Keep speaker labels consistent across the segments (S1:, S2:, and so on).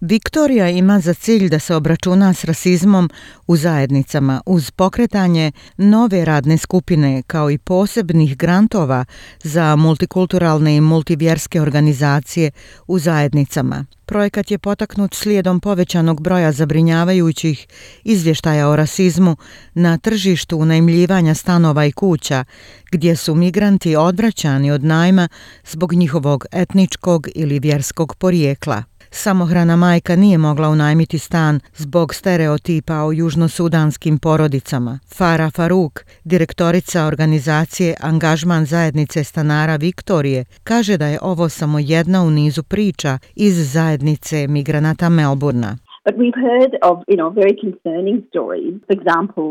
S1: Viktorija ima za cilj da se obračuna s rasizmom u zajednicama uz pokretanje nove radne skupine kao i posebnih grantova za multikulturalne i multivjerske organizacije u zajednicama. Projekat je potaknut slijedom povećanog broja zabrinjavajućih izvještaja o rasizmu na tržištu unajmljivanja stanova i kuća, gdje su migranti odvraćani od najma zbog njihovog etničkog ili vjerskog porijekla. Samohrana majka nije mogla unajmiti stan zbog stereotipa o južnosudanskim porodicama. Fara Faruk, direktorica organizacije Angažman zajednice stanara Viktorije, kaže da je ovo samo jedna u nizu priča iz zajednice migranata Melburna.
S2: But we've heard of, you know, very concerning stories, for example,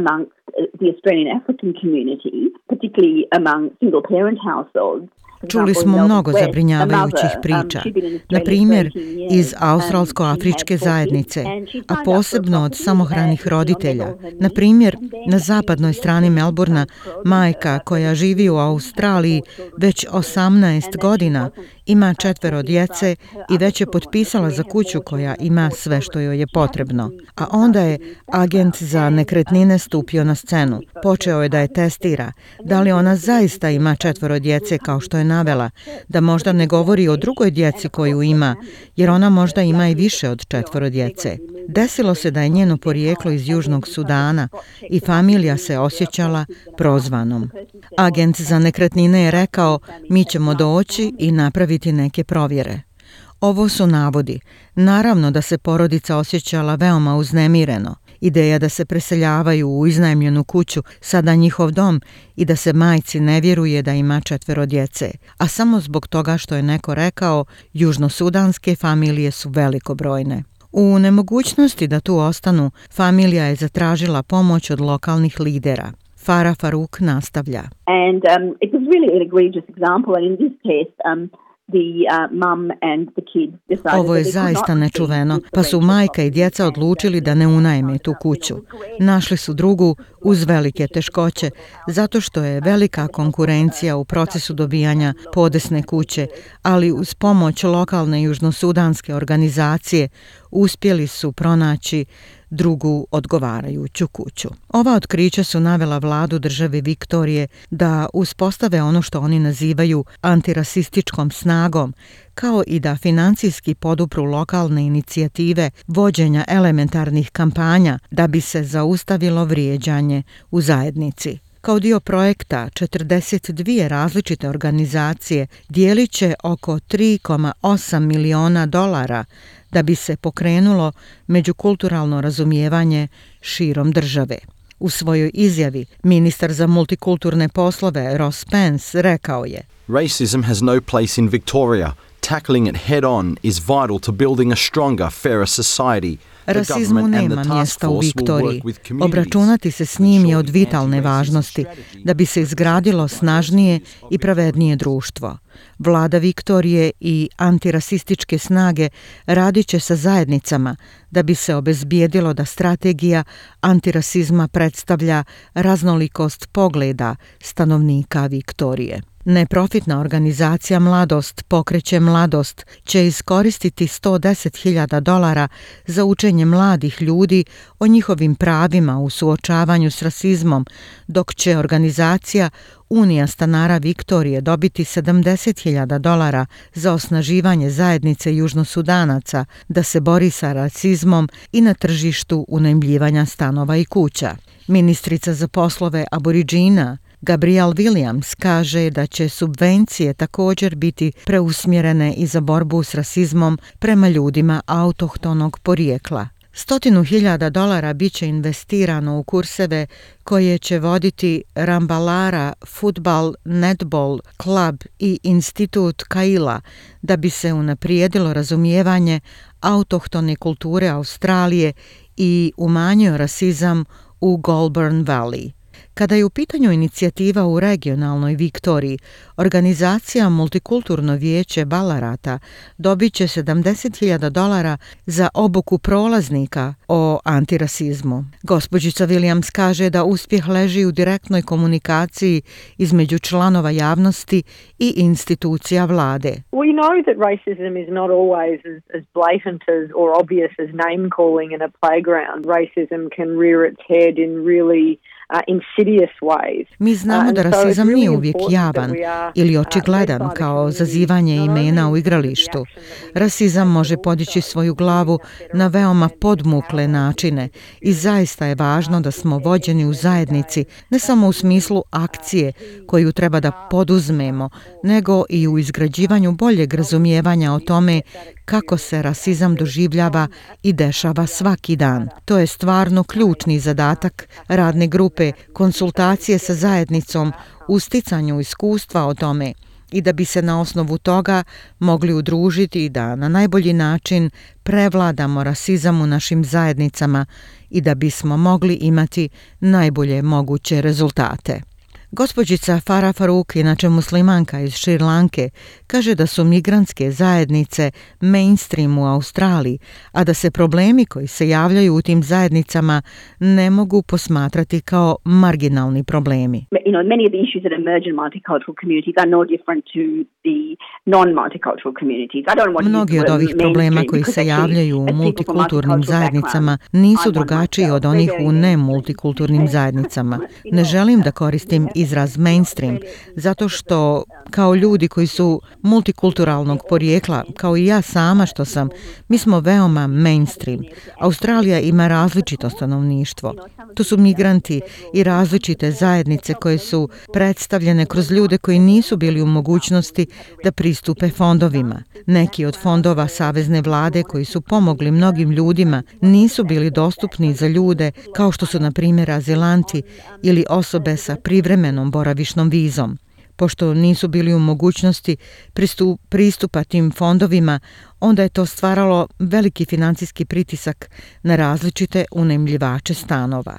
S2: amongst the Australian African community, particularly among single parent households,
S1: Čuli smo mnogo zabrinjavajućih priča, na primjer iz australsko-afričke zajednice, a posebno od samohranih roditelja. Na primjer, na zapadnoj strani Melburna, majka koja živi u Australiji već 18 godina ima četvero djece i već je potpisala za kuću koja ima sve što joj je potrebno. A onda je agent za nekretnine stupio na scenu. Počeo je da je testira. Da li ona zaista ima četvero djece kao što je navela? Da možda ne govori o drugoj djeci koju ima, jer ona možda ima i više od četvoro djece. Desilo se da je njeno porijeklo iz Južnog Sudana i familija se osjećala prozvanom. Agent za nekretnine je rekao, mi ćemo doći i napraviti neke provjere. Ovo su navodi. Naravno da se porodica osjećala veoma uznemireno. Ideja da se preseljavaju u iznajmljenu kuću, sada njihov dom, i da se majci ne vjeruje da ima četvero djece. A samo zbog toga što je neko rekao, južnosudanske familije su velikobrojne. U nemogućnosti da tu ostanu, familija je zatražila pomoć od lokalnih lidera. Farah Faruk nastavlja.
S2: And um, it was really an egregious example and in this case um,
S1: Ovo je zaista nečuveno, pa su majka i djeca odlučili da ne unajme tu kuću. Našli su drugu uz velike teškoće, zato što je velika konkurencija u procesu dobijanja podesne kuće, ali uz pomoć lokalne južnosudanske organizacije uspjeli su pronaći drugu odgovarajuću kuću. Ova otkrića su navela vladu države Viktorije da uspostave ono što oni nazivaju antirasističkom snagom, kao i da financijski podupru lokalne inicijative vođenja elementarnih kampanja da bi se zaustavilo vrijeđanje u zajednici. Kao dio projekta, 42 različite organizacije dijelit će oko 3,8 miliona dolara da bi se pokrenulo međukulturalno razumijevanje širom države. U svojoj izjavi, ministar za multikulturne poslove Ross Pence rekao je
S3: Racism has no place in Victoria. Tackling it head on is vital to building a stronger, fairer society –
S1: Rasizmu nema mjesta u Viktoriji. Obračunati se s njim je od vitalne važnosti da bi se izgradilo snažnije i pravednije društvo. Vlada Viktorije i antirasističke snage radit će sa zajednicama da bi se obezbijedilo da strategija antirasizma predstavlja raznolikost pogleda stanovnika Viktorije. Neprofitna organizacija Mladost pokreće Mladost će iskoristiti 110.000 dolara za učenje mladih ljudi o njihovim pravima u suočavanju s rasizmom, dok će organizacija Unija stanara Viktorije dobiti 70.000 dolara za osnaživanje zajednice južnosudanaca da se bori sa rasizmom i na tržištu unajmljivanja stanova i kuća. Ministrica za poslove aboriđina Gabriel Williams kaže da će subvencije također biti preusmjerene i za borbu s rasizmom prema ljudima autohtonog porijekla. Stotinu hiljada dolara bit će investirano u kurseve koje će voditi Rambalara Football Netball Club i Institut Kaila da bi se unaprijedilo razumijevanje autohtone kulture Australije i umanjio rasizam u Goulburn Valley. Kada je u pitanju inicijativa u regionalnoj Viktoriji, organizacija Multikulturno vijeće Balarata dobit će 70.000 dolara za obuku prolaznika o antirasizmu. Gospođica Williams kaže da uspjeh leži u direktnoj komunikaciji između članova javnosti i institucija vlade.
S4: We know that racism is not always as, as blatant as or obvious as name calling in a playground. Racism can rear its head in really uh,
S1: Mi znamo da rasizam nije uvijek javan ili očigledan kao zazivanje imena u igralištu. Rasizam može podići svoju glavu na veoma podmukle načine i zaista je važno da smo vođeni u zajednici, ne samo u smislu akcije koju treba da poduzmemo, nego i u izgrađivanju boljeg razumijevanja o tome kako se rasizam doživljava i dešava svaki dan. To je stvarno ključni zadatak radne grupe konsultacije sa zajednicom u sticanju iskustva o tome i da bi se na osnovu toga mogli udružiti i da na najbolji način prevladamo rasizam u našim zajednicama i da bismo mogli imati najbolje moguće rezultate. Gospođica Farah Farouk, inače muslimanka iz Šrilanke, kaže da su migrantske zajednice mainstream u Australiji, a da se problemi koji se javljaju u tim zajednicama ne mogu posmatrati kao marginalni problemi. You know, many of the issues that emerge in multicultural communities are no different to the non-multicultural communities. I don't want Mnogi od ovih problema koji se javljaju u multikulturnim zajednicama nisu drugačiji od onih u nemultikulturnim zajednicama. Ne želim da koristim izraz mainstream, zato što kao ljudi koji su multikulturalnog porijekla, kao i ja sama što sam, mi smo veoma mainstream. Australija ima različito stanovništvo. To su migranti i različite zajednice koje su predstavljene kroz ljude koji nisu bili u mogućnosti da pristupe fondovima. Neki od fondova Savezne vlade koji su pomogli mnogim ljudima nisu bili dostupni za ljude kao što su na primjer azilanti ili osobe sa privremenom boravišnom vizom. Pošto nisu bili u mogućnosti pristup, pristupa tim fondovima, onda je to stvaralo veliki financijski pritisak na različite unemljivače stanova.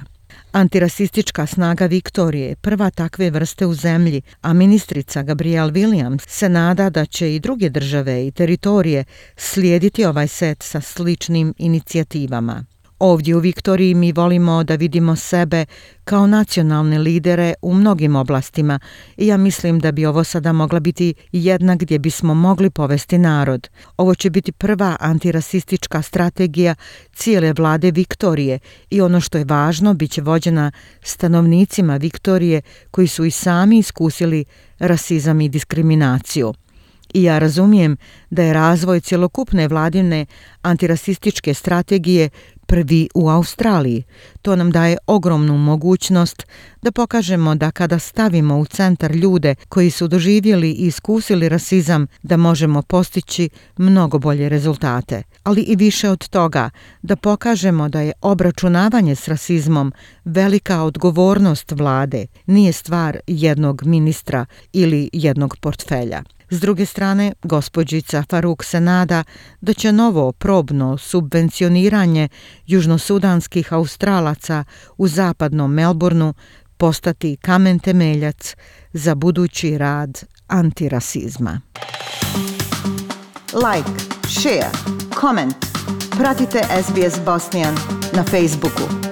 S1: Antirasistička snaga Viktorije prva takve vrste u zemlji, a ministrica Gabrielle Williams se nada da će i druge države i teritorije slijediti ovaj set sa sličnim inicijativama. Ovdje u Viktoriji mi volimo da vidimo sebe kao nacionalne lidere u mnogim oblastima i ja mislim da bi ovo sada mogla biti jedna gdje bismo mogli povesti narod. Ovo će biti prva antirasistička strategija cijele vlade Viktorije i ono što je važno bit će vođena stanovnicima Viktorije koji su i sami iskusili rasizam i diskriminaciju. I ja razumijem da je razvoj cjelokupne vladine antirasističke strategije prvi u Australiji. To nam daje ogromnu mogućnost da pokažemo da kada stavimo u centar ljude koji su doživjeli i iskusili rasizam, da možemo postići mnogo bolje rezultate. Ali i više od toga, da pokažemo da je obračunavanje s rasizmom velika odgovornost vlade, nije stvar jednog ministra ili jednog portfelja. S druge strane, gospođica Faruk se nada da će novo probno subvencioniranje južnosudanskih australaca u zapadnom Melbourneu postati kamen temeljac za budući rad antirasizma. Like, share, comment. Pratite SBS Bosnian na Facebooku.